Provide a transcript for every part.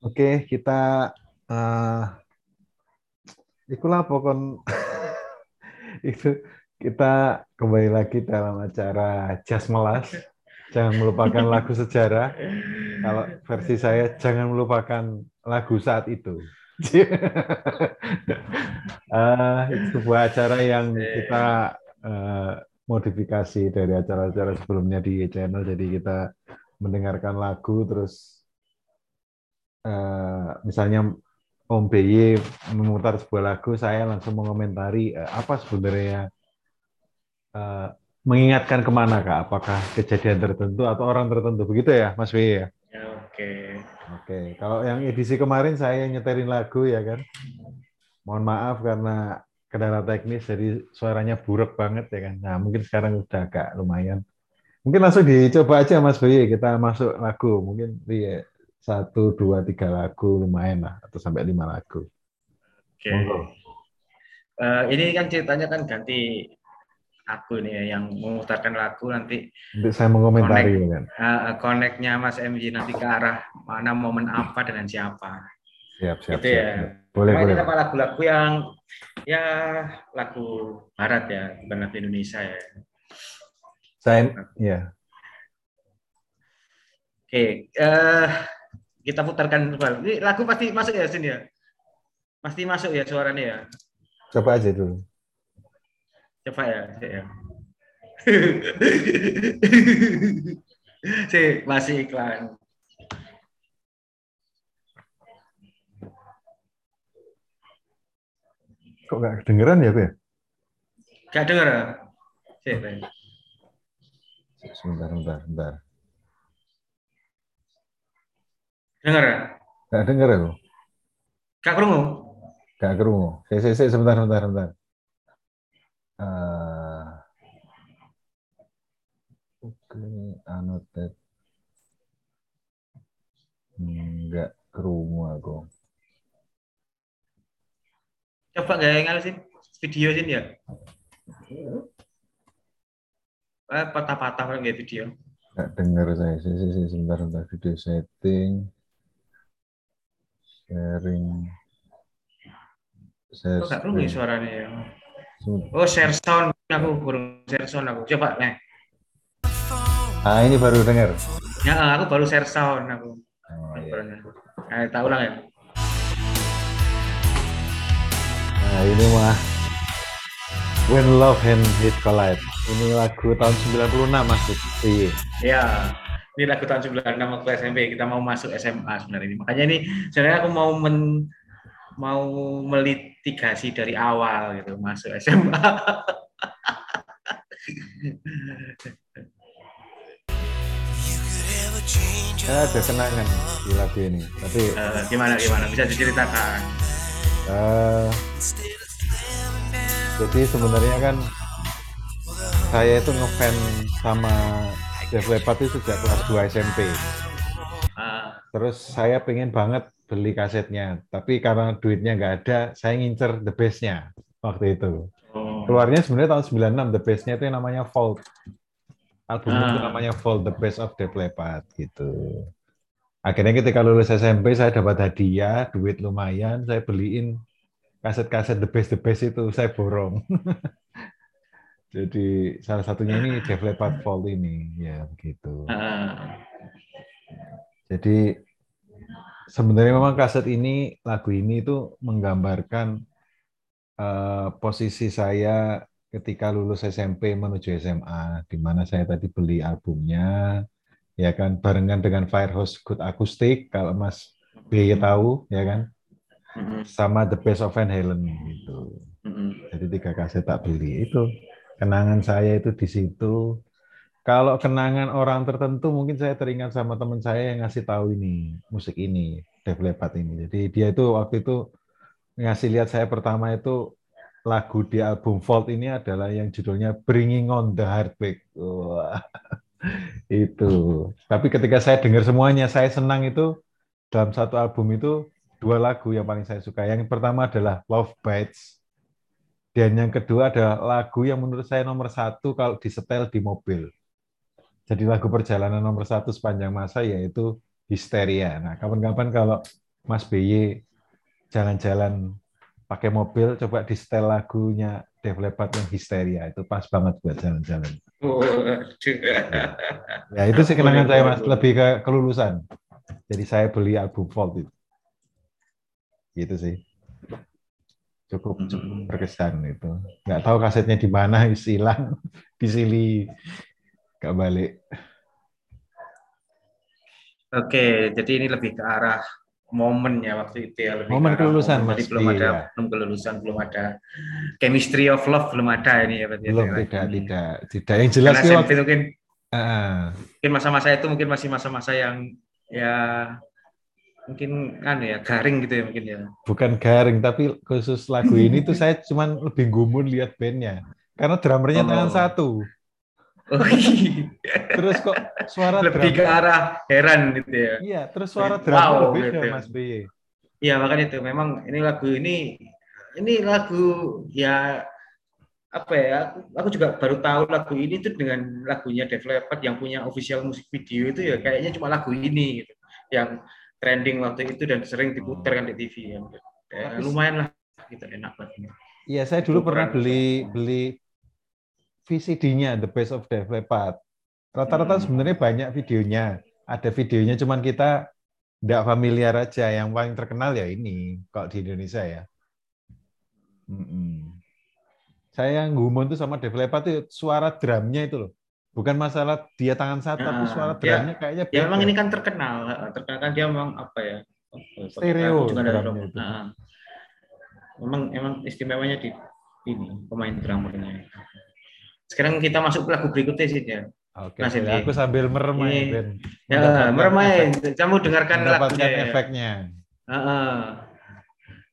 Oke, kita uh, ikulah pokon itu kita kembali lagi dalam acara Jas Melas. Jangan melupakan lagu sejarah. Kalau versi saya, jangan melupakan lagu saat itu. uh, itu sebuah acara yang kita uh, modifikasi dari acara-acara sebelumnya di channel. Jadi kita mendengarkan lagu terus uh, misalnya Om BY memutar sebuah lagu, saya langsung mengomentari uh, apa sebenarnya uh, mengingatkan ke mana kak? Apakah kejadian tertentu atau orang tertentu? Begitu ya, Mas BY ya? ya Oke. Oke, kalau yang edisi kemarin saya nyeterin lagu ya kan. Mohon maaf karena kendala teknis, jadi suaranya buruk banget ya kan. Nah mungkin sekarang udah agak lumayan. Mungkin langsung dicoba aja Mas BY, kita masuk lagu. Mungkin iya, satu, dua, tiga lagu lumayan lah, atau sampai lima lagu. Oke. Uh, ini kan ceritanya kan ganti aku nih ya, yang memutarkan lagu nanti. Nanti saya mengomentari connect, kan. Uh, connectnya Mas MJ nanti ke arah mana momen apa dengan siapa. Siap, siap. Gitu siap, ya. siap. Boleh, nah, boleh. Ini apa lagu-lagu yang ya lagu Barat ya, bukan lagu Indonesia ya. Saya, ya. Oke, uh, kita putarkan kembali. Ini lagu pasti masuk ya sini ya? Pasti masuk ya suaranya ya? Coba aja dulu. Coba ya, ya. si masih iklan. Kok nggak kedengeran ya, Be? Gak denger ya? Si, Sebentar, sebentar, sebentar. Dengar ya? Nggak denger aku. Gak kerungu? Nggak kerungu. Saya, saya, saya, sebentar, sebentar, sebentar. Uh, Oke, okay, annotate. Enggak kerungu aku. Coba gak ngalisin video sini ya? Eh, patah-patah kan kayak video. Nggak saya. Saya, saya, saya, sebentar, sebentar. Video setting. Sharing. Share kerungu screen. suaranya ya? Oh, share sound. Aku kurang share sound aku. Coba, nih. Ah, ini baru dengar. Ya, aku baru share sound aku. Oh, iya. Nah, tak ulang ya. Nah, ini mah When Love and Hate Collide. Ini lagu tahun 96 masuk. Iya. Ya, ini lagu tahun 96 waktu SMP. Kita mau masuk SMA sebenarnya ini. Makanya ini sebenarnya aku mau men mau melitigasi dari awal gitu masuk SMA. Saya ada kenangan di lagu ini. Tapi uh, gimana gimana bisa diceritakan? Uh, jadi sebenarnya kan saya itu ngefans sama Def Leppard itu sejak kelas 2 SMP. Terus saya pengen banget beli kasetnya, tapi karena duitnya nggak ada, saya ngincer the best-nya waktu itu. Oh. Keluarnya sebenarnya tahun 96, the best-nya itu yang namanya Vault. Album ah. itu namanya Vault, the best of Def Leppard gitu. Akhirnya ketika lulus SMP saya dapat hadiah, duit lumayan, saya beliin kaset-kaset the best the best itu saya borong. Jadi salah satunya ini Def Leppard Vault ini, ya begitu. Uh. Jadi sebenarnya memang kaset ini, lagu ini itu menggambarkan uh, posisi saya ketika lulus SMP menuju SMA, di mana saya tadi beli albumnya, ya kan, barengan dengan Firehouse Good Acoustic, kalau Mas B tahu, ya kan, sama The Best of Van Halen gitu. Jadi tiga kaset tak beli itu kenangan saya itu di situ. Kalau kenangan orang tertentu mungkin saya teringat sama teman saya yang ngasih tahu ini musik ini Def ini. Jadi dia itu waktu itu ngasih lihat saya pertama itu lagu di album Vault ini adalah yang judulnya Bringing on the Heartbreak. Wah, itu. Tapi ketika saya dengar semuanya, saya senang itu dalam satu album itu dua lagu yang paling saya suka. Yang pertama adalah Love Bites. Dan yang kedua adalah lagu yang menurut saya nomor satu kalau disetel di mobil. Jadi lagu perjalanan nomor satu sepanjang masa yaitu Histeria. Nah, kapan-kapan kalau Mas BY jalan-jalan pakai mobil, coba di setel lagunya Def Leppard yang Histeria. Itu pas banget buat jalan-jalan. Oh, Ya itu sih kenangan saya mas, lebih ke kelulusan. Jadi saya beli album Vault itu. Gitu sih. Cukup, cukup berkesan itu. Nggak tahu kasetnya di mana, hilang, disili, nggak balik. Oke, jadi ini lebih ke arah momen ya waktu itu ya. Lebih Momen ke kelulusan, momen. Mas. Jadi belum ada, Iya. belum kelulusan, belum ada chemistry of love, belum ada ini ya. berarti ya, Belum, tidak, Hmm. tidak, tidak. Yang jelas Karena sih mungkin Ah, mungkin masa-masa itu mungkin masih masa-masa yang ya mungkin kan ya garing gitu ya mungkin ya. bukan garing, tapi khusus lagu ini tuh saya cuman lebih gumun lihat bandnya. Karena drummernya Oh. tangan satu. Oh, iya. Terus kok suara lebih ke drum, arah heran gitu ya. iya, terus suara Wow, drummer beda gitu. Mas BY. Iya makanya itu memang ini lagu ini ini lagu ya apa ya aku, aku juga baru tahu lagu ini tuh dengan lagunya Def Leppard yang punya official musik video itu ya kayaknya cuma lagu ini gitu yang trending waktu itu dan sering diputar kan di TV ya. Tapi- lumayan lah gitu enak banget. Iya, saya dulu pernah beli beli VCD-nya The Best of Def Leppard. Rata-rata Hmm. sebenarnya banyak videonya. Ada videonya, cuman kita tidak familiar aja. Yang paling terkenal ya ini, kalau di Indonesia ya. Mm-mm. Saya yang gumun tuh sama Def Leppard tuh suara drumnya itu loh. Bukan masalah dia tangan satu, tapi Ah, suara ya. drumnya kayaknya Ya memang ini kan terkenal, terkenal kan dia memang apa ya? Stereo Aku juga ada drumnya itu. Nah, memang emang istimewanya di ini pemain drummernya. Sekarang kita masuk ke lagu berikutnya sih ya. Oke, boleh. ini. aku sambil merem aja, Ini- Ben. Ya, efek- Kamu dengarkan lagunya. ya. efeknya. Heeh.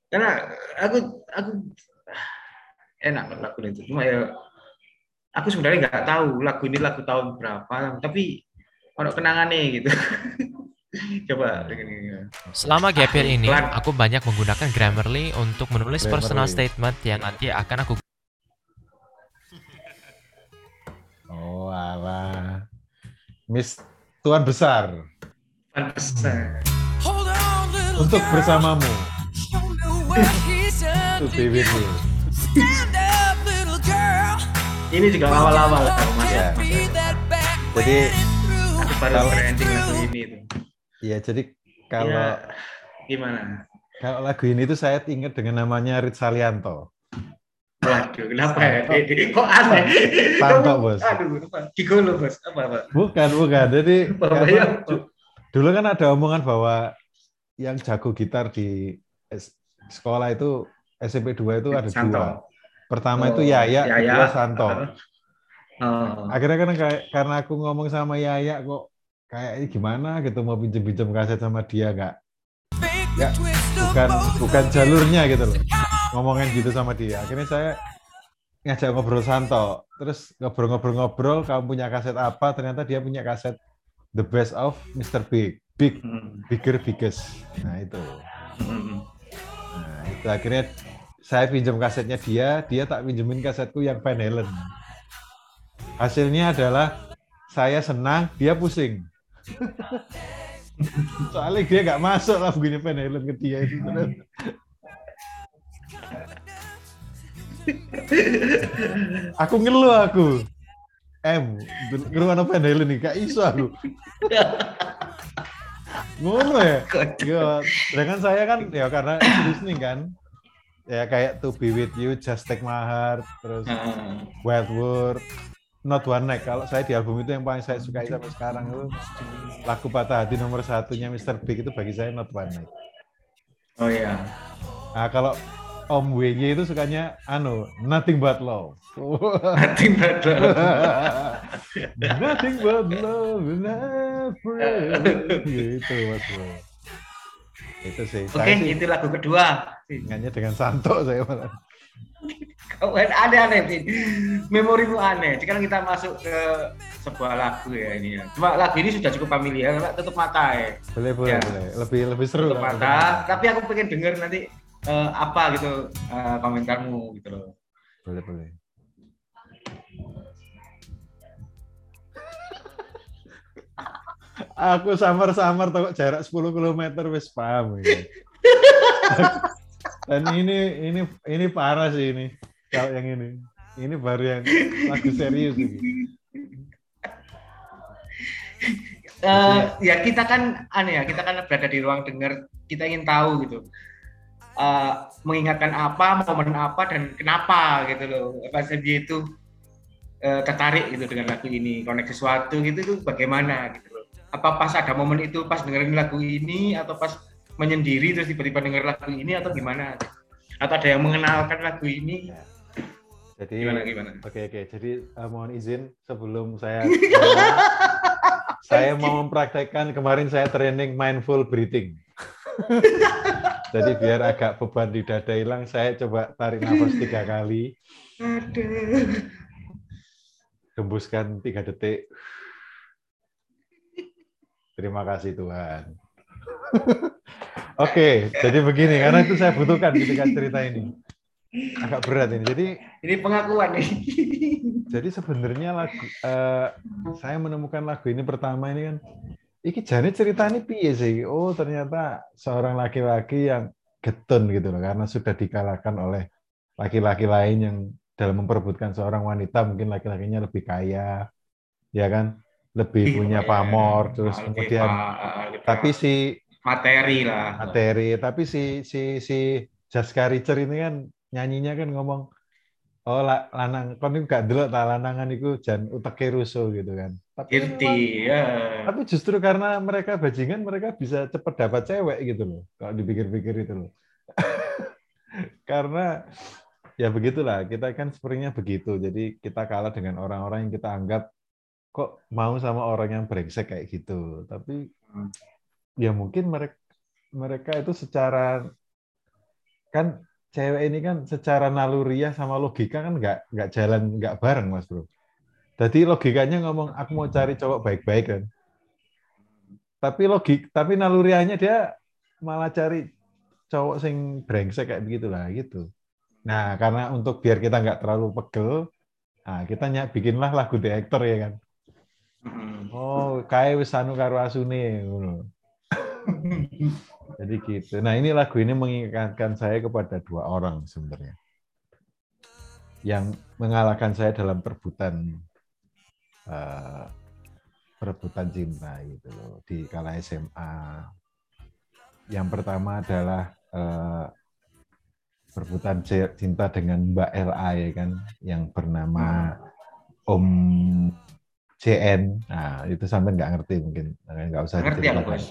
Karena aku aku enak lagu itu. Cuma ya aku sebenarnya nggak tahu lagu ini lagu tahun berapa, tapi kalau kenangannya gitu. Coba. Selama gap year ini, aku banyak menggunakan Grammarly untuk menulis Grammarly. personal statement yang nanti akan aku Oh, alah. Miss Tuan Besar Pantesan. untuk bersamamu to be with you. Ini juga awal-awal Mas. Ya. Jadi baru trending lagu ini tuh. ya jadi kalau Ya, gimana? kalau lagu ini tuh saya ingat dengan namanya Rit Salianto. Waduh, kenapa ya? Kok aneh? Santo, Bos. Aduh, Bos. Apa, apa? Bukan, bukan. Jadi karena ya? dulu kan ada omongan bahwa yang jago gitar di sekolah itu SMP 2 itu ada Santo. dua. Pertama Oh, itu Yaya, Yaya. kedua Santo. Oh. akhirnya kan kayak karena aku ngomong sama Yaya kok kayak ini gimana gitu mau pinjem pinjem kaset sama dia nggak nggak bukan bukan jalurnya gitu loh ngomongin gitu sama dia akhirnya saya ngajak ngobrol Santo terus ngobrol-ngobrol-ngobrol kamu punya kaset apa ternyata dia punya kaset The Best of Mr. Big Big Hmm, Bigger Biggest nah itu hmm. nah itu akhirnya saya pinjam kasetnya dia dia tak pinjemin kasetku yang Van Halen. Hasilnya adalah saya senang dia pusing. Soalnya dia nggak masuk lah begini Van Halen ke dia itu aku ngeluh aku. M ngeluh anak Van Halen nih gak iso aku. Ngono ya? Iya, sedangkan saya kan ya karena listening kan, ya kayak To Be With You, Just Take My Heart, terus Ah, Wild World, Not One Night. Kalau saya di album itu yang paling saya sukai sampai sekarang itu lagu patah hati nomor satunya Mr. Big itu bagi saya Not One Night. Oh iya. Nah kalau Om WY itu sukanya anu Nothing But Love. Nothing but love. Nothing but love and forever. gitu mas bro. Itu sih. Oke, sih itu lagu kedua. ingatnya dengan Santo saya malah. Kau aneh-aneh, Vin. Memorimu aneh. Sekarang kita masuk ke sebuah lagu ya ini. ya. Cuma lagu ini sudah cukup familiar, Pak. tutup mata ya. Boleh, boleh, Ya. boleh. Lebih lebih seru Tutup lah. mata. Tapi aku pengen denger nanti eh, apa gitu eh, komentarmu gitu loh. Boleh, boleh. Aku samar-samar tau kok jarak 10 km wis paham ini. Dan ini ini ini parah sih ini. Kalau yang ini. Ini baru yang lagu serius ini. Eh, ya kita kan aneh ya, kita kan berada di ruang dengar, kita ingin tahu gitu. Eh, mengingatkan apa, momen apa dan kenapa gitu loh. Pas dia itu eh, tertarik gitu dengan lagu ini, connect sesuatu gitu itu bagaimana gitu. Apa pas ada momen itu pas dengerin lagu ini atau pas menyendiri terus tiba-tiba denger lagu ini atau gimana? Atau ada yang mengenalkan lagu ini? Jadi Gimana gimana? Oke oke. Jadi eh, mohon izin sebelum saya saya mau mempraktekkan kemarin saya training mindful breathing. Jadi biar agak beban di dada hilang, saya coba tarik nafas tiga kali, Aduh. hembuskan tiga detik. Terima kasih Tuhan. Oke, jadi begini karena itu saya butuhkan ketika cerita ini. Agak berat ini. Jadi Ini pengakuan nih. Jadi sebenarnya lagu eh, saya menemukan lagu ini pertama ini kan iki jane ceritanya piye sih? Oh, ternyata seorang laki-laki yang getun gitu loh karena sudah dikalahkan oleh laki-laki lain yang dalam memperebutkan seorang wanita mungkin laki-lakinya lebih kaya ya kan lebih punya pamor terus kemudian Pak. tapi si materi lah. materi tapi si si si Jaska Richer ini kan nyanyinya kan ngomong oh la- lanang kon iku gak delok ta lanangan iku jan uteke rusuh gitu kan tapi Irti, memang- ya. tapi justru karena mereka bajingan mereka bisa cepet dapat cewek gitu loh kalau dipikir-pikir itu loh karena ya begitulah kita kan sepertinya begitu jadi kita kalah dengan orang-orang yang kita anggap kok mau sama orang yang brengsek kayak gitu tapi Hmm. ya mungkin mereka mereka itu secara kan cewek ini kan secara naluriah sama logika kan nggak nggak jalan nggak bareng mas bro jadi logikanya ngomong aku mau cari cowok baik-baik kan tapi logik tapi naluriahnya dia malah cari cowok sing brengsek kayak begitulah gitu nah karena untuk biar kita nggak terlalu pegel nah kita nyak bikinlah lagu The Actor ya kan. Oh kayak wis anu karo asune ngono jadi gitu. Nah ini lagu ini mengingatkan saya kepada dua orang sebenarnya yang mengalahkan saya dalam perebutan eh, perebutan cinta gitu loh di kala SMA. Yang pertama adalah eh, perebutan cinta dengan Mbak LA ya kan yang bernama Om JN. Nah itu sampai nggak ngerti mungkin nggak usah Ngerti diceritakan Bos.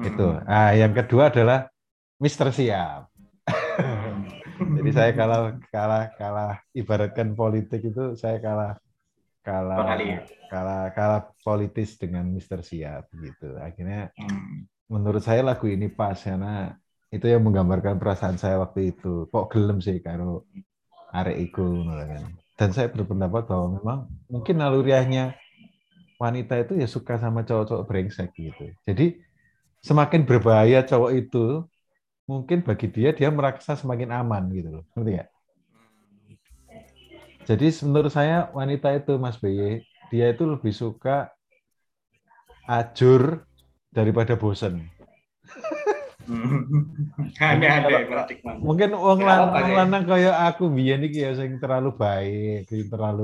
itu. Mm. Ah, yang kedua adalah Mister Siap. Jadi saya kalah kalah kalah ibaratkan politik itu saya kalah kalah ya? kalah kalah politis dengan Mister Siap gitu. Akhirnya Mm. menurut saya lagu ini pas karena itu yang menggambarkan perasaan saya waktu itu. Kok gelem sih karo arek iku kan. Dan saya berpendapat bahwa memang mungkin naluriahnya wanita itu ya suka sama cowok-cowok brengsek gitu. Jadi semakin berbahaya cowok itu, mungkin bagi dia dia merasa semakin aman gitu loh. Ngerti nggak? Jadi menurut saya wanita itu Mas BY, dia itu lebih suka ajur daripada bosen. Mungkin Ya, sih? lanang kayak aku biyen iki ya sing terlalu baik, terlalu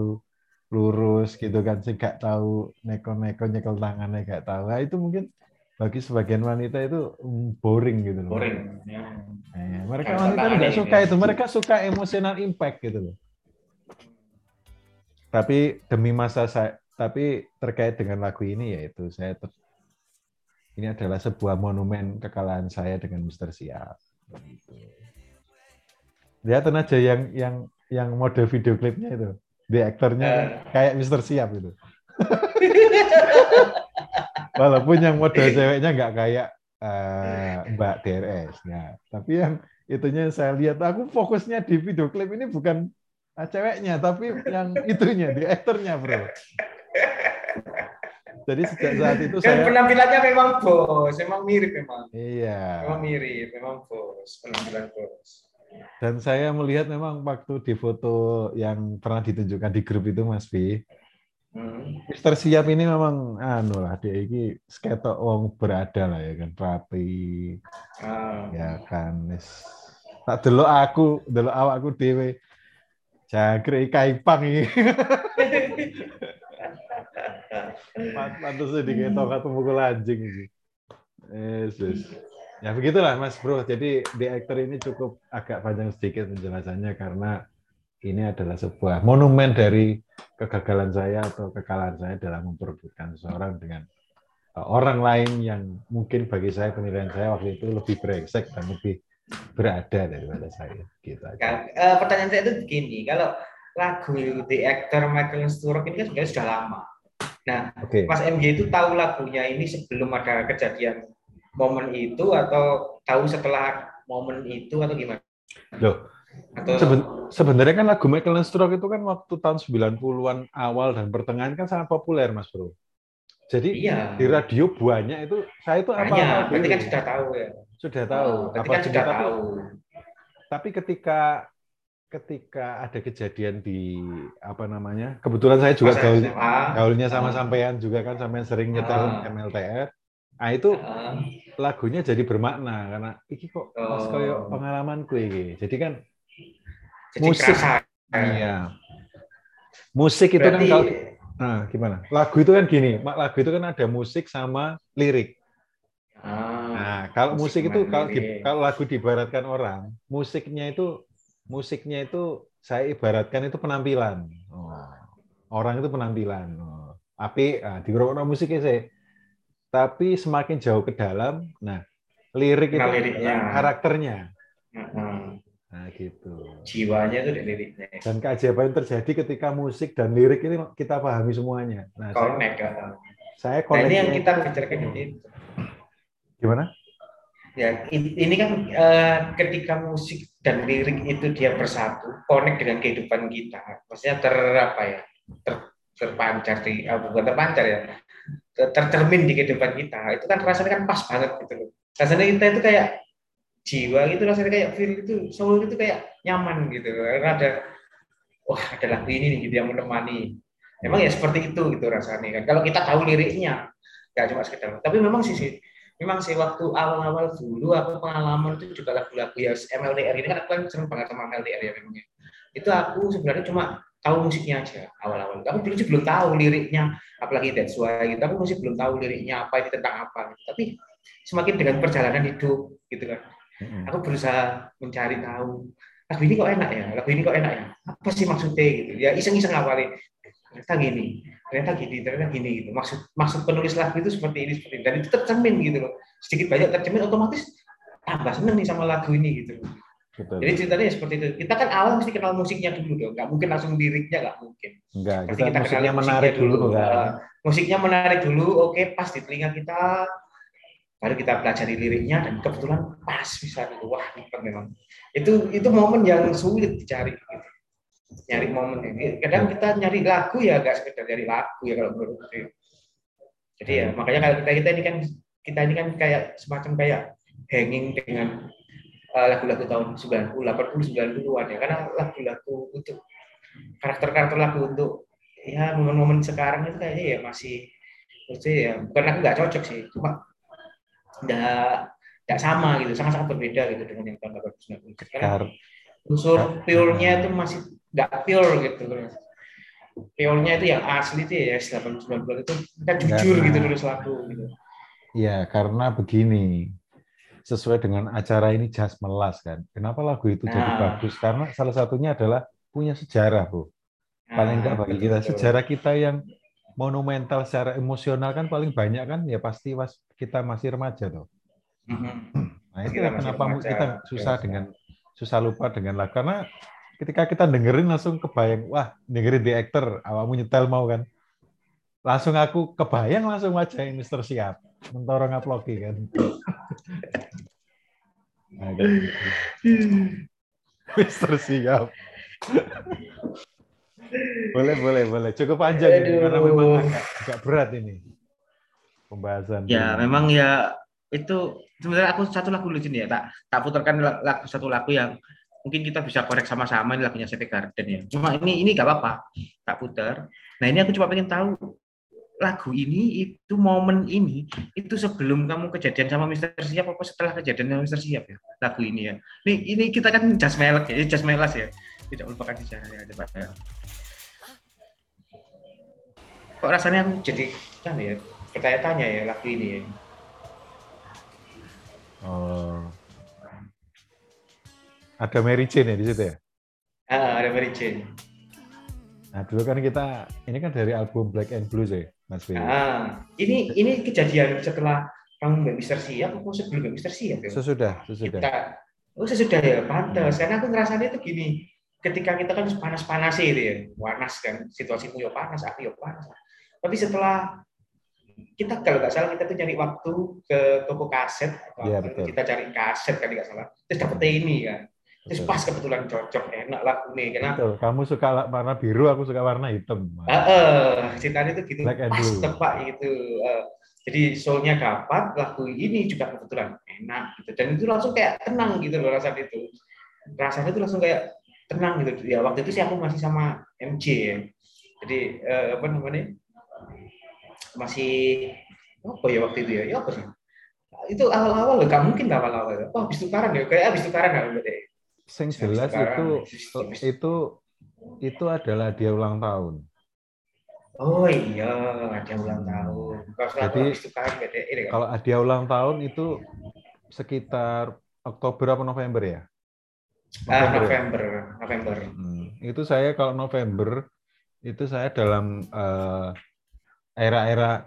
lurus gitu kan, sing gak tahu neko-neko nyekel tangannya gak tahu. Nah, itu mungkin bagi sebagian wanita itu mm, boring gitu loh. Boring. Ya. Eh, mereka Kayak wanita tidak ini. suka itu, mereka suka emotional impact gitu loh. Tapi demi masa saya, tapi terkait dengan lagu ini yaitu saya ter- ini adalah sebuah monumen kekalahan saya dengan Mister Siap. Gitu. Lihat aja yang yang yang mode video klipnya itu, di aktornya kan kayak Mister Siap itu. Walaupun yang model ceweknya nggak kayak eh, Mbak DRS, ya. Tapi yang itunya saya lihat, aku fokusnya di video klip ini bukan ah, ceweknya, tapi yang itunya, di aktornya, bro. Jadi sejak saat itu Dan saya, penampilannya memang bos, memang mirip memang. iya. Memang mirip, memang bos, penampilan bos. Dan saya melihat memang waktu di foto yang pernah ditunjukkan di grup itu, Mas B, Hmm. Mister Siap ini memang anu lah dia ini sketok wong berada lah ya kan rapi Ah. ya kan wis tak delok aku delok awakku dhewe jagre kaipang iki pantes diketok atau mukul anjing iki Yes, yes. Ya begitulah Mas Bro. Jadi The Actor ini cukup agak panjang sedikit penjelasannya karena ini adalah sebuah monumen dari kegagalan saya atau kekalahan saya dalam memperebutkan seseorang dengan uh, orang lain yang mungkin bagi saya penilaian saya waktu itu lebih brengsek dan lebih berada daripada saya. Gitu aja. Kan, eh, pertanyaan saya itu begini, kalau lagu The Actor Michael Sturrock ini kan sebenarnya sudah lama. Nah, Oke. Mas MJ itu tahu lagunya ini sebelum ada kejadian momen itu atau tahu setelah momen itu atau gimana? Loh, Atau Seben- sebenarnya kan lagu Michael Stroke itu kan waktu tahun 90-an awal dan pertengahan kan sangat populer, Mas Bro. Jadi iya, di radio banyak itu saya itu apa banyak. Berarti kan sudah tahu ya. sudah tahu. Oh, berarti Apa kan sudah tapi- tahu. Tapi ketika ketika ada kejadian di apa namanya? Kebetulan saya juga gaul, SMA, gaulnya sama Ah. sampean juga kan sampean sering nyetel Ah. MLTR. Nah, itu ah, lagunya jadi bermakna karena iki kok pas Oh. koyo pengalamanku iki. Jadi kan jadi musik. kerasa. iya. Musik itu kan Berarti kalau Nah, gimana? Lagu itu kan gini, Mak, lagu itu kan ada musik sama lirik. ah, Nah, kalau musik, Musik itu kalau di- kalau lagu diibaratkan orang, musiknya itu musiknya itu saya ibaratkan itu penampilan. Oh. Orang itu penampilan. Oh. Tapi ah, di musiknya sih. Tapi semakin jauh ke dalam, nah lirik itu liriknya. karakternya. ah, Nah, gitu. jiwanya itu dari liriknya. Dan keajaiban yang terjadi ketika musik dan lirik ini kita pahami semuanya. Nah, saya, Connect. ah. saya Nah, ini yang connect- kita bicarakan itu. gimana? Ya, ini kan eh, ketika musik dan lirik itu dia bersatu, connect dengan kehidupan kita. Maksudnya ter apa ya? Ter, terpancar di ah, bukan terpancar ya. ter- Tercermin di kehidupan kita. Itu kan rasanya kan pas banget gitu loh. Rasanya kita itu kayak jiwa gitu rasanya kayak feel itu soul itu kayak nyaman gitu. Karena ada wah ada lagu ini nih gitu yang menemani. Memang ya seperti itu gitu rasanya kan. Kalau kita tahu liriknya, nggak cuma sekedar. Tapi memang sih sih memang sih waktu awal-awal dulu aku pengalaman itu juga lagu-lagu ya MLDR ini kan aku kan seneng banget sama MLDR ya memangnya itu aku sebenarnya cuma tahu musiknya aja awal-awal. Aku dulu sih belum tahu liriknya apalagi That's Why gitu. Aku masih belum tahu liriknya apa ini tentang apa gitu. tapi semakin dengan perjalanan hidup gitu kan. Aku berusaha mencari tahu lagu ini kok enak ya? Lagu ini kok enak ya? Apa sih maksudnya gitu? Ya iseng-iseng awalnya ternyata gini ternyata gini ternyata gini gitu. Maksud maksud penulis lagu itu seperti ini seperti ini. Dan itu tercermin gitu loh. Sedikit banyak tercermin otomatis tambah seneng nih sama lagu ini gitu loh. Betul. jadi ceritanya ya seperti itu. Kita kan awal mesti kenal musiknya dulu dong. Nggak mungkin langsung liriknya nggak mungkin. Enggak, Pasti kita, kita musiknya menarik musiknya dulu, kan. Uh, musiknya menarik dulu oke pas di telinga kita. Baru kita pelajari liriknya dan kebetulan pas bisa gitu wah nikmat memang. Itu itu momen yang sulit dicari gitu. nyari momen ini. Kadang kita nyari lagu ya gak sekedar nyari lagu ya kalau menurut saya. Jadi ya makanya kalau kita kita ini kan kita ini kan kayak semacam kayak hanging dengan lagu-lagu tahun 90 80 90-an ya. Karena lagu-lagu untuk karakter-karakter lagu untuk ya momen-momen sekarang itu kayaknya ya masih maksudnya ya bukan aku nggak cocok sih. Cuma nggak nggak sama gitu sangat-sangat berbeda gitu dengan yang tahun 80 90 karena Kar- unsur pure-nya itu masih nggak pure gitu pure-nya itu yang asli itu ya 80 90 itu kita jujur Karena- gitu nulis lagu gitu. Ya, karena begini. Sesuai dengan acara ini jas melas kan. Kenapa lagu itu jadi Nah. bagus? Karena salah satunya adalah punya sejarah, Bu. Paling enggak Nah, bagi kita betul. sejarah kita yang monumental secara emosional kan paling banyak kan ya pasti pas kita masih remaja tuh. Mhm. Nah, itu Kita kenapa remaja, kita susah ya. dengan susah lupa dengan lagu karena ketika kita dengerin langsung kebayang, wah, dengerin The Actor, awakmu nyetel mau kan. Langsung aku kebayang langsung wajahnya Mister Siap. Mentorong uploki kan. Nah, kayak gitu. Mister Siap. boleh, boleh, boleh. Cukup panjang ini, Aduh. karena memang agak, agak berat ini pembahasan. Ya, ini. memang ya itu sebenarnya aku satu lagu lucu nih ya, tak tak putarkan la- lagu satu lagu yang mungkin kita bisa korek sama-sama ini lagunya CP Garden ya. Cuma ini ini gak apa-apa, tak putar. Nah ini aku cuma pengen tahu lagu ini itu momen ini itu sebelum kamu kejadian sama Mister Siap apa setelah kejadian sama Mister Siap ya lagu ini ya. Ini ini kita kan jas melek ya, jas melas ya. Tidak melupakan sejarah ya, Pak. Kok rasanya aku jadi kan ya bertanya-tanya ya lagu ini ya. Oh. Ada Mary Jane ya di situ ya? Ah, ada Mary Jane. Nah, dulu kan kita ini kan dari album Black and Blue sih, Mas Willy. Ah, ini ini kejadian setelah kamu nggak Mister Siap, aku sebelum nggak Mister Siap ya. Sesudah, sesudah. Kita, oh sesudah ya, pantas. Karena aku ngerasanya itu gini, ketika kita kan panas-panas itu ya, panas kan, situasimu ya panas, aku ya panas. Tapi setelah kita kalau nggak salah kita tuh nyari waktu ke toko kaset, waktu betul. kita cari kaset kan nggak salah, terus dapet ini kan. Terus pas kebetulan cocok, enak lagu nih, karena Betul. Kamu suka warna biru, aku suka warna hitam. Ah, eh, ceritanya itu gitu Black pas tepat gitu Eh, jadi soulnya dapat lagu ini juga kebetulan enak gitu dan itu langsung kayak tenang gitu loh rasanya itu rasanya itu langsung kayak tenang gitu ya waktu itu sih aku masih sama MJ ya jadi eh, apa namanya masih apa ya waktu itu ya ya apa sih itu awal-awal loh, gak mungkin awal-awal. Oh, habis tukaran ya, kayak habis tukaran ya. Sing jelas itu Habis- itu itu adalah dia ulang tahun. Oh iya, ada ulang tahun. Jadi, kan. Kalau dia ulang tahun itu sekitar Oktober apa November ya? Ah, ya? November, November. Hmm, Itu saya kalau November itu saya dalam eh, era-era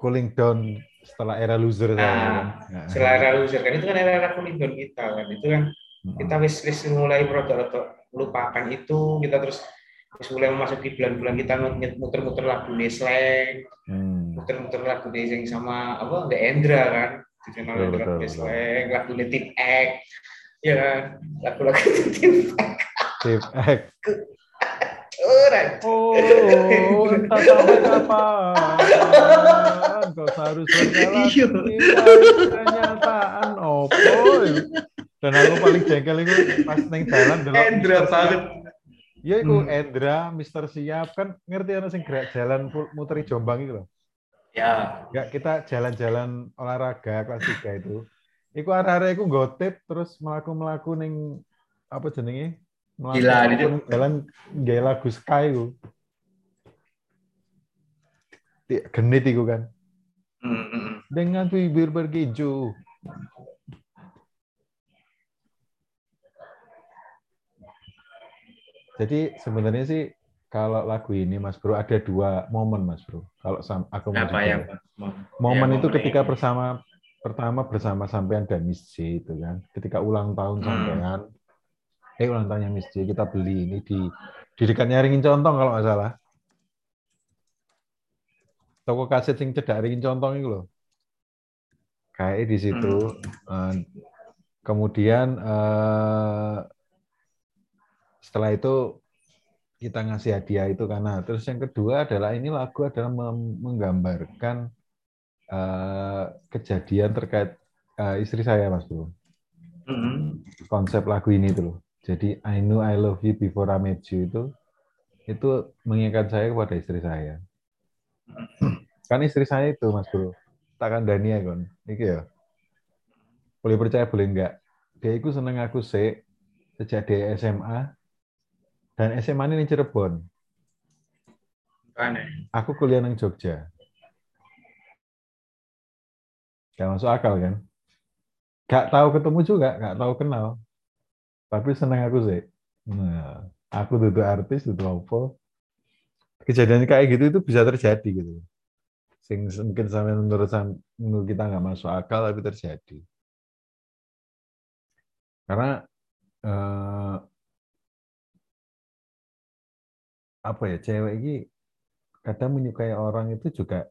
cooling down setelah era loser saya. Ah, kan. Nah, Selera loser kan itu kan era-era kulindon kita kan. Itu kan. Kita wis wis mulai produk lupakan itu, kita terus wis mulai memasuki bulan-bulan kita muter-muter lagu slang, Hmm. muter-muter lagu yang sama apa The Endra kan. Dikenal Betul, lagu betul, slang, lagu Tip X. Ya kan, lagu-lagu Tip X. Steve X. Oh, entah sampai kapan kau seharusnya Iya. menjalani kenyataan opo. Dan aku paling jengkel itu pas neng jalan delok Endra banget. Ya iku Hmm. Endra, Mister Siap kan ngerti ana sing gerak jalan muteri Jombang itu loh. Ya, Enggak kita jalan-jalan olahraga kelas 3 itu. Iku arek-arek iku gotip terus melaku-melaku ning apa jenenge? Melaku Gila, itu. jalan gaya lagu Sky iku. Ti- Genit iku kan. Mm, mm, mm. Dengan bibir berkeju. Jadi sebenarnya sih kalau lagu ini Mas Bro ada dua momen Mas Bro. Kalau sam- aku mau apa yang momen ya, itu momen ketika ini. bersama pertama bersama sampean dan Miss J itu kan. Ketika ulang tahun Hmm. sampean eh ulang tahunnya Miss J kita beli ini di di dekatnya Ringin Contong kalau nggak salah. Toko kaset sing cedak Ringin Contong itu loh. Kayak di situ. Eh, kemudian eh, setelah itu kita ngasih hadiah itu karena terus yang kedua adalah ini lagu adalah menggambarkan eh, kejadian terkait eh, istri saya mas bro Mm, konsep lagu ini itu loh. Jadi I know I love you before I met you itu itu mengingat saya kepada istri saya. Kan istri saya itu mas bro takkan Dania kon iki ya. Boleh percaya boleh enggak. Dia itu seneng aku sih sejak dia SMA dan SMA ini Cirebon aneh. aku kuliah di Jogja. Gak masuk akal kan? Gak tahu ketemu juga, gak tahu kenal. Tapi seneng aku sih. Nah, aku duduk artis, duduk apa. Kejadian kayak gitu itu bisa terjadi gitu. Sing mungkin sampai menurut menurut kita nggak masuk akal tapi terjadi. Karena eh, apa ya cewek ini kadang menyukai orang itu juga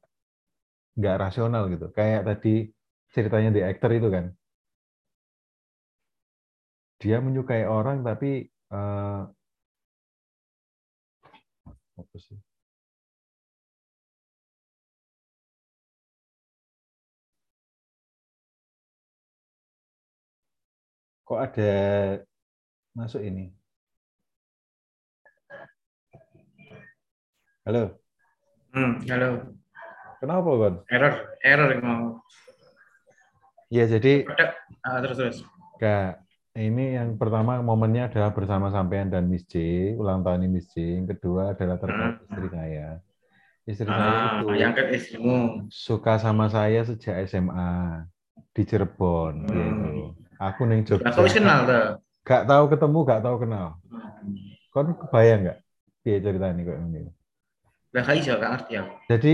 nggak rasional gitu. Kayak tadi ceritanya di aktor itu kan. Dia menyukai orang tapi eh, apa sih? Kok ada masuk ini. Halo, Hmm, halo. kenapa Kon? Error, error yang mau. Ya jadi Ada, ah, terus terus. Kak, ini yang pertama momennya adalah bersama sampean dan Miss J, ulang tahun ini Miss J. Yang kedua adalah terkait Hmm. istri saya. Istri saya Ah, itu yang ke istrimu. suka sama saya sejak SMA di Cirebon. Hmm. gitu. Aku neng Jogja. wis kenal tuh. Gak tahu ketemu, gak tahu kenal. Kon kebayang nggak? Iya ceritanya kok ini. Lah gak iso gak ngerti aku. Jadi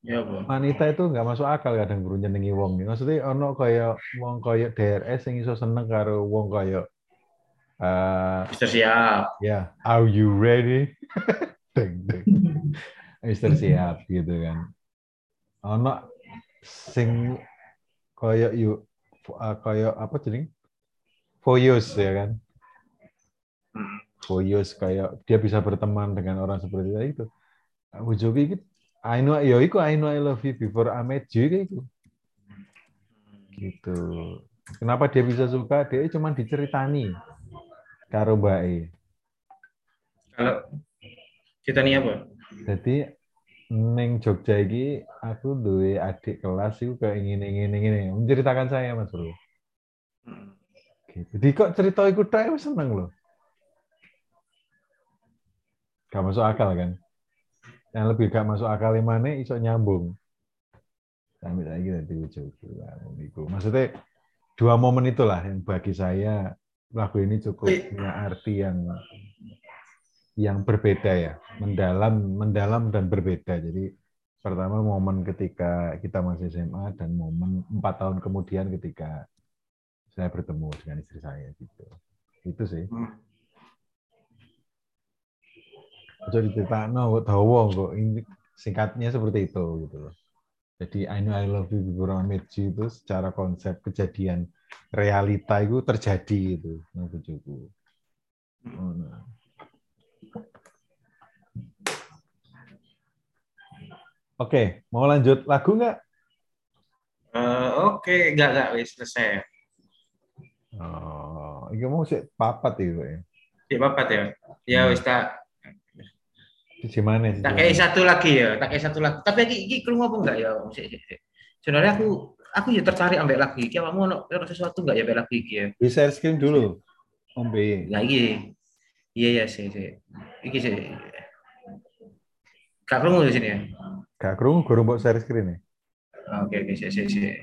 Ya wanita itu nggak masuk akal kadang guru nyenengi wong. Maksudnya ono kaya wong kaya DRS yang iso seneng karo wong kaya eh Mister siap. ya are you ready? deng deng. Mister siap gitu kan. Ono sing kaya yuk kaya apa jeneng? Foyos ya kan. Hmm. Foyos kayak dia bisa berteman dengan orang seperti itu. Aku Joki gitu. I know, ya iku I know I love you before I met you kayak gitu. Kenapa dia bisa suka? Dia cuma diceritani karo Mbak E. Kalau kita nih apa? Jadi neng Jogja iki aku duwe adik kelas itu kayak ingin ingin ingin menceritakan saya Mas Bro. Gitu. Jadi kok cerita iku tok seneng loh. Gak masuk akal kan? Yang lebih gak masuk akal mana iso nyambung. Sampai saya gitu di ujung. Maksudnya dua momen itulah yang bagi saya lagu ini cukup punya arti yang yang berbeda ya, mendalam, mendalam dan berbeda. Jadi pertama momen ketika kita masih SMA dan momen empat tahun kemudian ketika saya bertemu dengan istri saya gitu. Itu sih. Hmm. Jadi cerita no dawa kok singkatnya seperti itu gitu loh. Jadi I know I love you before I met you itu secara konsep kejadian realita itu terjadi itu nang bojoku. Oh, nah. Oke, mau lanjut lagu nggak? Eh, Oke, enggak enggak wis selesai. Oh, ini mau sih papat itu ya. Ya papat ya. Ya Hmm. wis tak Di mana tak kayak satu lagi ya, tak kayak satu lagi. Tapi iki iki krungu apa enggak ya? Sebenarnya aku aku ya tertarik ambek lagi iki. Kamu ono ono sesuatu enggak ya ambek lagi iki ya? Di share screen dulu. Om B. Nah iki. Iya ya sih sih. Iki sih. Kak krungu di sini ya. Gak kerungu, gurung buat share screen ya. Ah, Oke oke sih sih sih.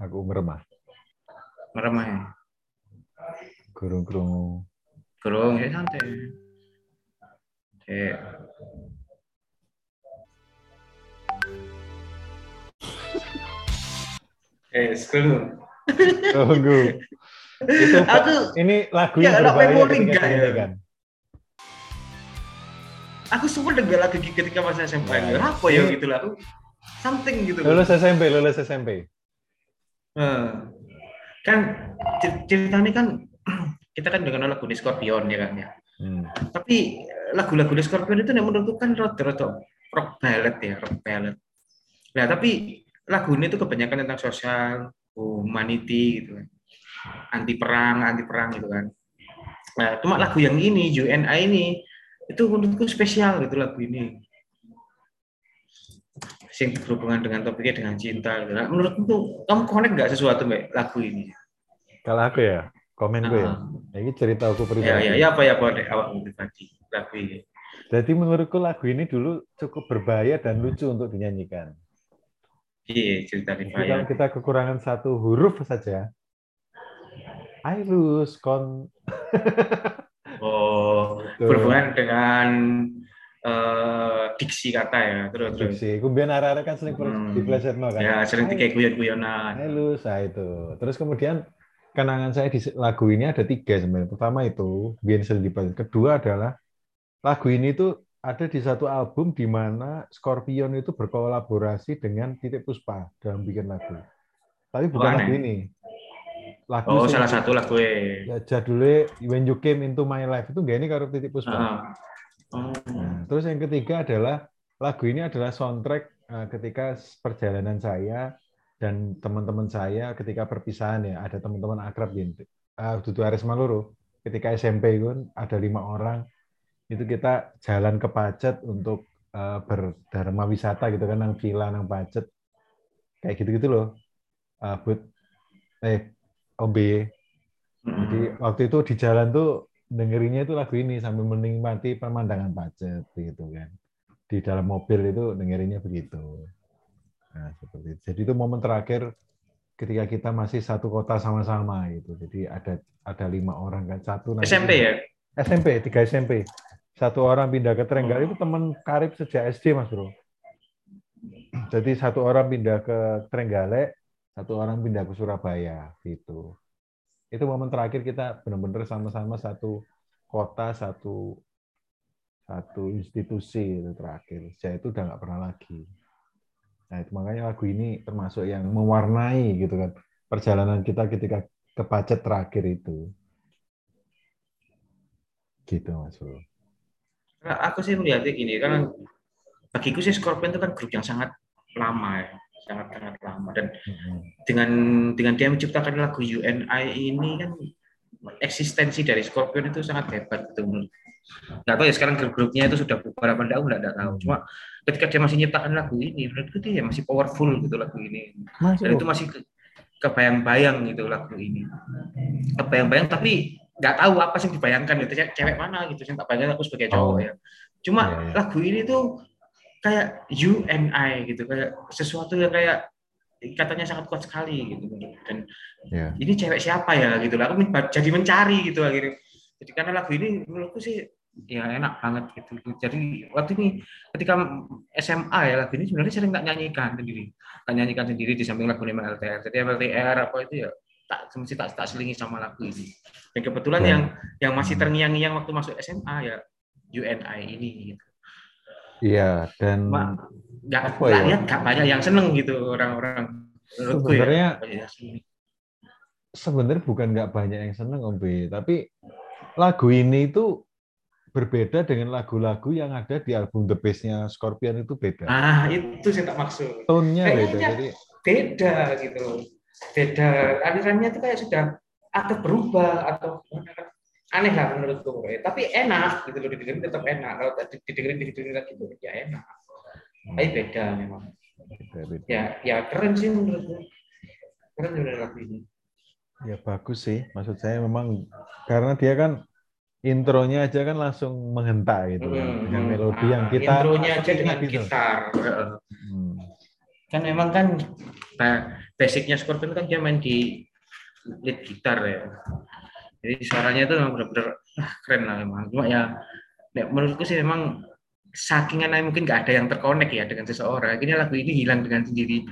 Aku meremah. Meremah ya. Gurung. Krungu ya santai. Sik. Eh, scroll. Tunggu. Itu Aku ini lagu Ya, yang anak berbahaya memori ketika enggak ya? dinyanyikan. aku sempat dengar lagi ketika masa SMP. Ya, Ya, apa ya gitu lah. Aku something gitu. Lulus SMP, lulus SMP. Eh, kan cer- ceritanya kan kita kan dengan lagu di Scorpion ya kan ya. Hmm. Tapi eh, lagu-lagu di Scorpion itu yang menurutku kan rada-rada rock ballad ya, rock ballad. Nah, tapi lagu ini tuh kebanyakan tentang sosial, humanity gitu kan. Anti perang, anti perang gitu kan. Nah, cuma lagu yang ini, UNI ini itu menurutku spesial gitu lagu ini. Sing berhubungan dengan topiknya dengan cinta gitu. Nah, menurutmu tuh kamu connect nggak sesuatu mbak lagu ini? Kalau aku ya, komen gue ya. Ah, Ini cerita aku ya, pribadi. ya, ya apa ya apa awak pribadi lagu ini. Jadi menurutku lagu ini dulu cukup berbahaya dan lucu untuk dinyanyikan. Iya, cerita Rifaya. kalau kita kekurangan satu huruf saja, I lose kon. Oh, berhubungan dengan eh, diksi kata ya, terus terus. Diksi. Kemudian arah-arah kan sering Hmm. di kan. Ya, sering kayak guyon-guyonan. Halo, saya itu. Terus kemudian kenangan saya di lagu ini ada tiga sebenarnya. Pertama itu Bien Selidipan. Kedua adalah lagu ini tuh ada di satu album di mana Scorpion itu berkolaborasi dengan Titik Puspa dalam bikin lagu. Tapi bukan Bukan, lagu ini. Lagu Oh, salah satu lagu eh. ya, jadulnya When You Came Into My Life itu gak ini karo Titik Puspa. Ah. Oh. Nah, terus yang ketiga adalah lagu ini adalah soundtrack eh, ketika perjalanan saya dan teman-teman saya ketika perpisahan ya. Ada teman-teman akrab gitu uh, Dudu Aris Maluru ketika SMP itu kan ada lima orang. Itu kita jalan ke Pacet untuk uh, berdharma wisata gitu kan nang villa nang Pacet. Kayak gitu-gitu loh uh, but eh OB jadi waktu itu di jalan tuh dengerinnya itu lagu ini sambil menikmati pemandangan Pacet gitu kan di dalam mobil itu dengerinnya begitu Nah, seperti itu. Jadi itu momen terakhir ketika kita masih satu kota sama-sama itu. Jadi ada ada lima orang kan satu nanti SMP ya? SMP tiga SMP. Satu orang pindah ke Trenggalek itu teman karib sejak SD mas bro. Jadi satu orang pindah ke Trenggalek, satu orang pindah ke Surabaya gitu. Itu momen terakhir kita benar-benar sama-sama satu kota, satu satu institusi itu terakhir. Saya itu udah nggak pernah lagi. Nah, itu makanya lagu ini termasuk yang mewarnai gitu kan perjalanan kita ketika ke Pacet terakhir itu. Gitu Mas Bro. Nah, aku sih melihatnya gini, kan bagiku sih Scorpion itu kan grup yang sangat lama ya, sangat sangat lama. Dan dengan dengan dia menciptakan lagu UNI ini kan eksistensi dari Scorpion itu sangat hebat menurut nggak tahu ya sekarang grup-grupnya itu sudah bubar apa enggak aku nggak tahu. Cuma ketika dia masih nyiptakan lagu ini menurutku dia masih powerful gitu lagu ini. Mas, dan itu masih ke, kebayang-bayang gitu lagu ini. Kebayang-bayang tapi nggak tahu apa sih dibayangkan gitu. Cewek mana gitu saya tak bayangkan aku sebagai cowok Oh. ya. Cuma Iya, iya. lagu ini tuh kayak you and I gitu kayak sesuatu yang kayak katanya sangat kuat sekali gitu dan Ya. ini cewek siapa ya gitu lah aku jadi mencari gitu akhirnya jadi karena lagu ini menurutku sih ya enak banget gitu jadi waktu ini ketika SMA ya lagu ini sebenarnya sering tak nyanyikan sendiri tak nyanyikan sendiri di samping lagu Nema LTR jadi LTR apa itu ya tak mesti tak tak selingi sama lagu ini dan kebetulan Ya. yang yang masih terngiang-ngiang waktu masuk SMA ya UNI ini gitu. Iya, dan nggak Apa ya? lihat nggak banyak yang seneng gitu orang-orang ya. Sebenarnya- sebenarnya bukan nggak banyak yang seneng Om B, tapi lagu ini itu berbeda dengan lagu-lagu yang ada di album The Best-nya Scorpion itu beda. Ah, itu saya tak maksud. Tone-nya beda. Jadi Beda gitu. Beda. Alirannya itu kayak sudah atau berubah atau aneh lah menurutku. Tapi enak gitu loh didengerin tetap enak. Kalau di- didengerin didengerin lagi tuh ya enak. Tapi beda memang. beda, beda. Ya ya keren sih menurutku. Keren juga lagu ini. Ya bagus sih. Maksud saya memang karena dia kan intronya aja kan langsung menghentak gitu kan Hmm, dengan hmm. melodi Ah, yang kita intronya aja dengan gitu. gitar. Hmm. kan memang kan nah, basicnya Scorpion kan dia main di lead gitar ya jadi suaranya itu memang benar-benar ah, keren lah memang. Cuma ya ya, menurutku sih memang saking aneh mungkin nggak ada yang terkonek ya dengan seseorang. Akhirnya lagu ini hilang dengan sendiri.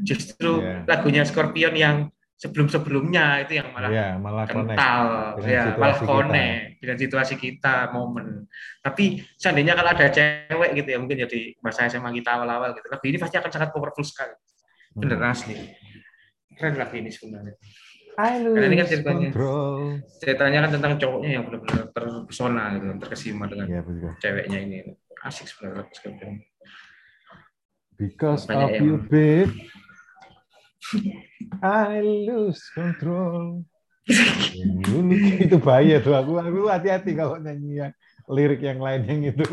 Justru Iya. lagunya Scorpion yang sebelum-sebelumnya itu yang malah Ya, malah kental. ya malah kita. connect dengan situasi kita momen. Tapi seandainya kalau ada cewek gitu ya mungkin jadi masa SMA kita awal-awal gitu lagu ini pasti akan sangat powerful sekali. Bener Hmm. asli. Keren lagu ini sebenarnya Karena ini kan ceritanya. control. ceritanya kan tentang cowoknya yang benar-benar terpesona gitu terkesima dengan Ya betul. ceweknya ini asik sebenarnya Scorpion. Because Banyak of yang- you, babe, I lose control. itu bahaya tuh aku aku hati-hati kalau nyanyi yang lirik yang lain yang itu.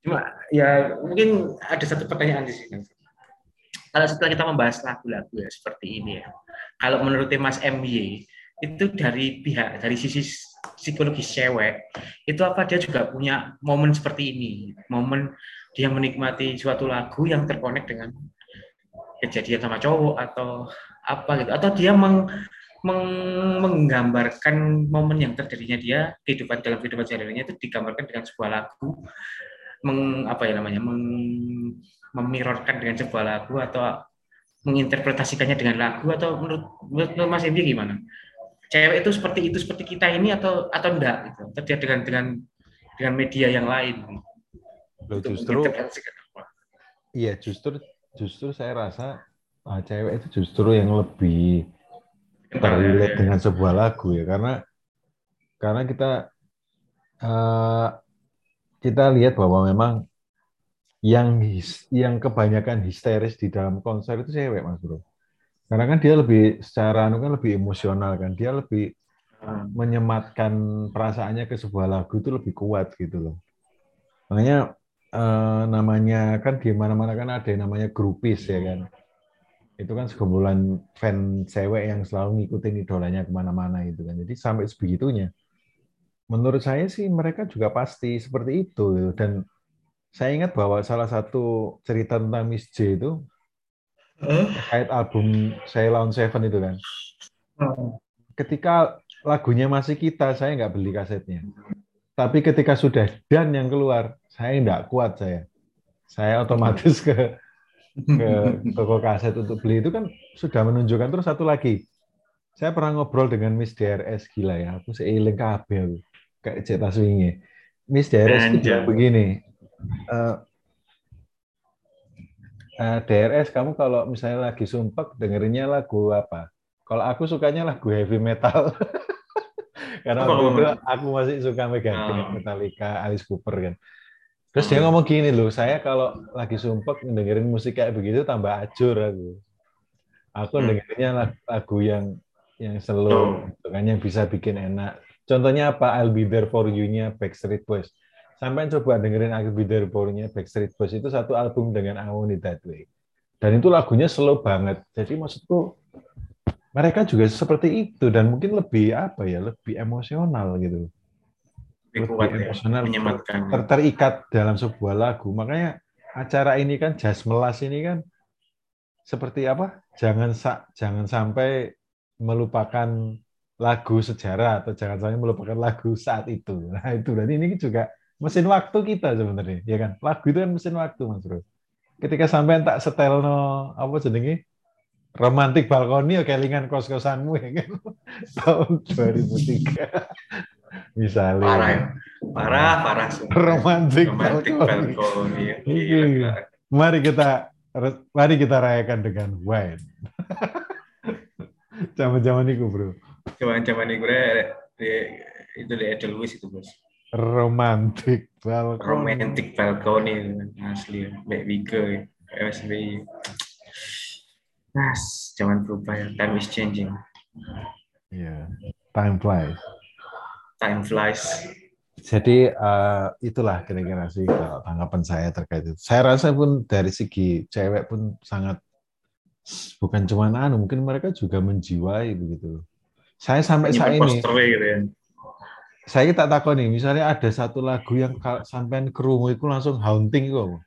Cuma ya mungkin ada satu pertanyaan di sini. Kalau setelah kita membahas lagu-lagu ya seperti ini ya, kalau menurut Mas MY itu dari pihak dari sisi psikologis cewek itu apa dia juga punya momen seperti ini, momen dia menikmati suatu lagu yang terkonek dengan kejadian sama cowok atau apa gitu, atau dia meng, meng- menggambarkan momen yang terjadinya dia kehidupan dalam kehidupan sehari-harinya itu digambarkan dengan sebuah lagu meng apa ya namanya meng, memirorkan dengan sebuah lagu atau menginterpretasikannya dengan lagu atau menurut menurut, Mas Indi gimana? Cewek itu seperti itu seperti kita ini atau atau enggak gitu? Dia dengan dengan dengan media yang lain Loh, justru iya justru justru saya rasa ah, cewek itu justru yang lebih terrelate Ya, dengan sebuah lagu ya karena karena kita eh, kita lihat bahwa memang yang his- yang kebanyakan histeris di dalam konser itu cewek mas bro. Karena kan dia lebih secara anu kan lebih emosional kan. Dia lebih menyematkan perasaannya ke sebuah lagu itu lebih kuat gitu loh. Makanya eh, namanya kan di mana-mana kan ada yang namanya grupis ya kan. Itu kan sekumpulan fan cewek yang selalu ngikutin idolanya ke mana-mana itu kan. Jadi sampai sebegitunya. Menurut saya sih mereka juga pasti seperti itu gitu. dan saya ingat bahwa salah satu cerita tentang Miss J itu terkait album Ceylon Seven itu kan? Ketika lagunya masih kita saya nggak beli kasetnya. Tapi ketika sudah dan yang keluar saya nggak kuat saya. Saya otomatis ke ke toko kaset untuk beli. Itu kan sudah menunjukkan. Terus satu lagi saya pernah ngobrol dengan Miss DRS gila ya aku seiling kabeh aku kayak cetak swingi Miss DRS itu begini eh, eh, DRS kamu kalau misalnya lagi sumpek dengerinnya lagu apa kalau aku sukanya lagu heavy metal karena Apa kamu? itu aku masih suka Megadeth, Ah. Metallica, Alice Cooper kan. Terus dia Hmm. ngomong gini loh, saya kalau lagi sumpek dengerin musik kayak begitu tambah acur aku. Aku Hmm. dengerinnya lag- lagu yang yang Oh. slow, gitu kan, yang bisa bikin enak. Contohnya apa? I'll Be There For You-nya Backstreet Boys. Sampai coba dengerin There For You-nya Backstreet Boys itu satu album dengan I Want It That Way. Dan itu lagunya slow banget. Jadi maksudku mereka juga seperti itu dan mungkin lebih apa ya, lebih emosional gitu. lebih kuat ya, emosional, menyematkan. ter- terikat dalam sebuah lagu. Makanya acara ini kan Jas Melas ini kan seperti apa? Jangan sa- jangan sampai melupakan lagu sejarah atau jangan sampai melupakan lagu saat itu. Nah, itu berarti ini juga mesin waktu kita sebenarnya, ya kan? Lagu itu kan mesin waktu, Mas Bro. Ketika sampai tak setelno apa jenenge? Romantik balkoni ya kelingan kos-kosanmu ya kan. Tahun 2003. Misalnya. Parah ya. Parah, parah. sumpah. Romantik Romantic balkoni. balkoni. ya. Iya. Gila, gila. Mari kita mari kita rayakan dengan wine. Zaman-zaman itu, Bro. Zaman-zaman itu itu di Edelweiss itu bos. Romantik balkoni. Romantic balkoni asli. Mbak Wike, SBY. Mas, zaman berubah ya. Time is changing. Iya. Time flies. Time flies. Jadi eh, itulah kira-kira sih kalau tanggapan saya terkait itu. Saya rasa pun dari segi cewek pun sangat bukan cuma anu, mungkin mereka juga menjiwai begitu. Saya sampai saat ini, gitu ya. Saya tak takut nih, misalnya ada satu lagu yang sampean kerungu itu langsung haunting kok.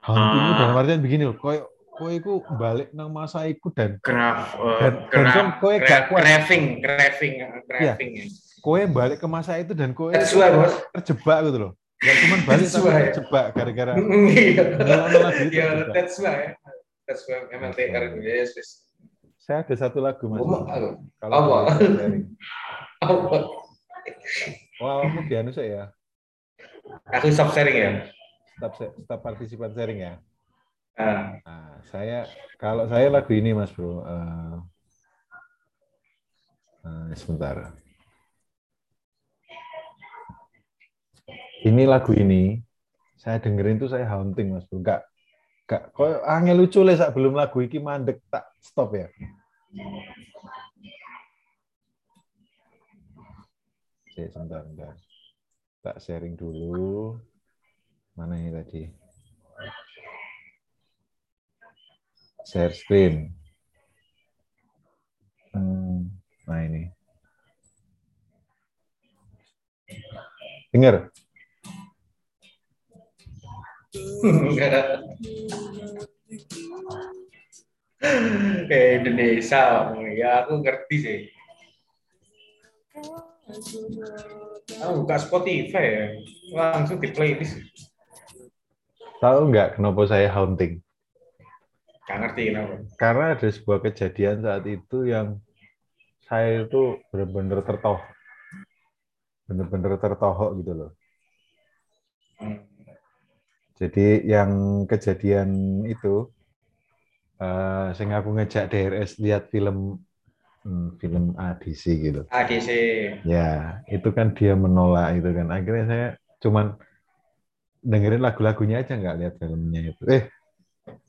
Haunting itu Ah. dalam artian begini loh, koyo kowe iku balik nang masa iku dan Graf, uh, Dan- dan graf, kan kowe gak kuat. craving, craving, craving. ya. kowe balik ke masa itu dan kowe terjebak gitu loh. Gak cuma balik tapi terjebak gara-gara Iya. Itu Iya, that's why. That's why MLTR itu. Yes, saya ada satu lagu mas. Mau- Kalau Apa? Wah, kamu di anu saya Aku stop sharing ya. stop stop partisipan sharing ya. Ah, Nah, saya kalau saya lagu ini mas bro. eh, eh, sebentar. Ini lagu ini saya dengerin tuh saya haunting mas bro. Gak gak kok angel lucu le sak belum lagu iki mandek tak stop ya. Oke, sebentar, sebentar. Tak sharing dulu. Mana ini tadi? Share screen. Hmm, nah ini. Dengar. enggak. Kayak Indonesia, ya aku ngerti sih. Aku buka Spotify ya, langsung di playlist. Tahu nggak kenapa saya haunting? Gak ngerti kenapa. Karena ada sebuah kejadian saat itu yang saya itu benar-benar tertoh. Benar-benar tertohok gitu loh. Hmm. Jadi yang kejadian itu, eh saya aku ngejak DRS lihat film hmm, film ADC gitu. ADC. Ya, itu kan dia menolak itu kan. Akhirnya saya cuman dengerin lagu-lagunya aja nggak lihat filmnya itu. Eh,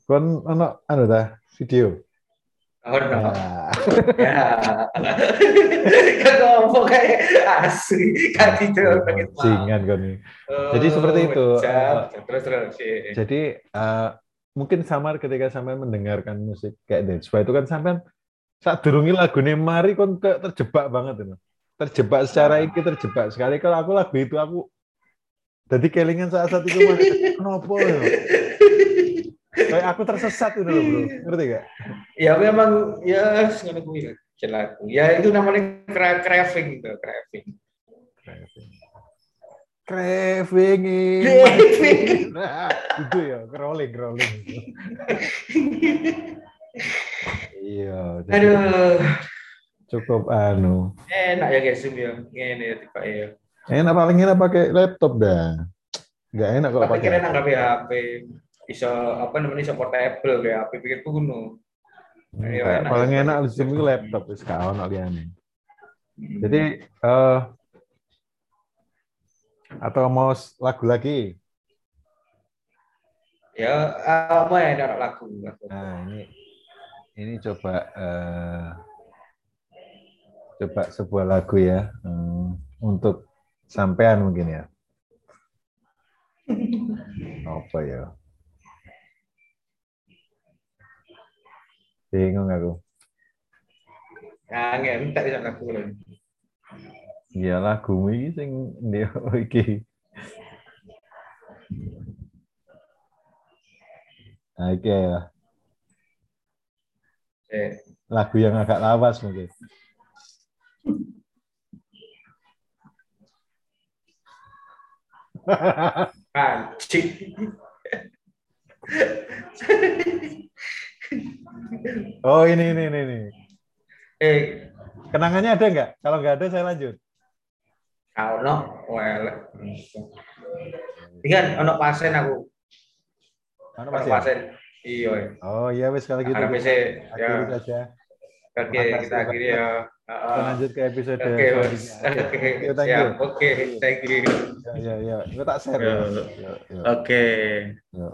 kon ono anu dah video. Oh no. Nah, Ya. Kan ngomong kayak asli kan itu pengen mau. singan ini. Jadi seperti itu. siap. Terus terus. Jadi eh, mungkin sama ketika sampai mendengarkan musik kayak Dance itu kan sampai saat durungi lagu mari kon terjebak banget itu. Terjebak secara Ah. iki terjebak sekali kalau aku lagu itu aku jadi kelingan saat saat itu mah kenapa ya? Kayak aku tersesat itu loh bro, ngerti gak? Ya memang ya ngono kuwi. Jelaku. Ya itu namanya cra- craving itu, craving. Craving in Craving. Nah, itu ya, crawling, crawling. iya, Aduh, cukup anu. enak ya guys Zoom ya. Ngene ya tiba ya. Enak paling enak pakai laptop dah. Nggak enak kalau pakai. kira nang HP. Iso apa namanya iso portable ya, HP kuno. Iya, Kayak enak. paling enak di sini laptop wis gak ono liyane. Jadi eh atau mau lagu lagi? ya apa ya ada lagu. lagu. Nah, ini ini coba eh coba sebuah lagu ya eh, untuk sampean mungkin ya. Apa ya? Bingung aku. Kangen tak bisa lagu. lho. Iya lagu iki sing ndi iki. Nah, iki ya. Eh, lagu yang agak lawas mungkin. Anjing. oh ini ini ini ini. Eh, Kenangannya ada nggak? Kalau nggak ada saya lanjut. kau no, well. Kan ono pasien aku, ono masih? pasien. Iya. Oh iya wes kalau gitu. Harap kita bisa, akhiri ya. saja. Oke, Makasih, kita akhiri ya. Kita Heeh. lanjut ke episode Oke, selanjutnya. Oke, Thank you, thank you. Oke, thank you. Ya ya ya. Gue tak share. Ya, ya, ya, Oke. ya.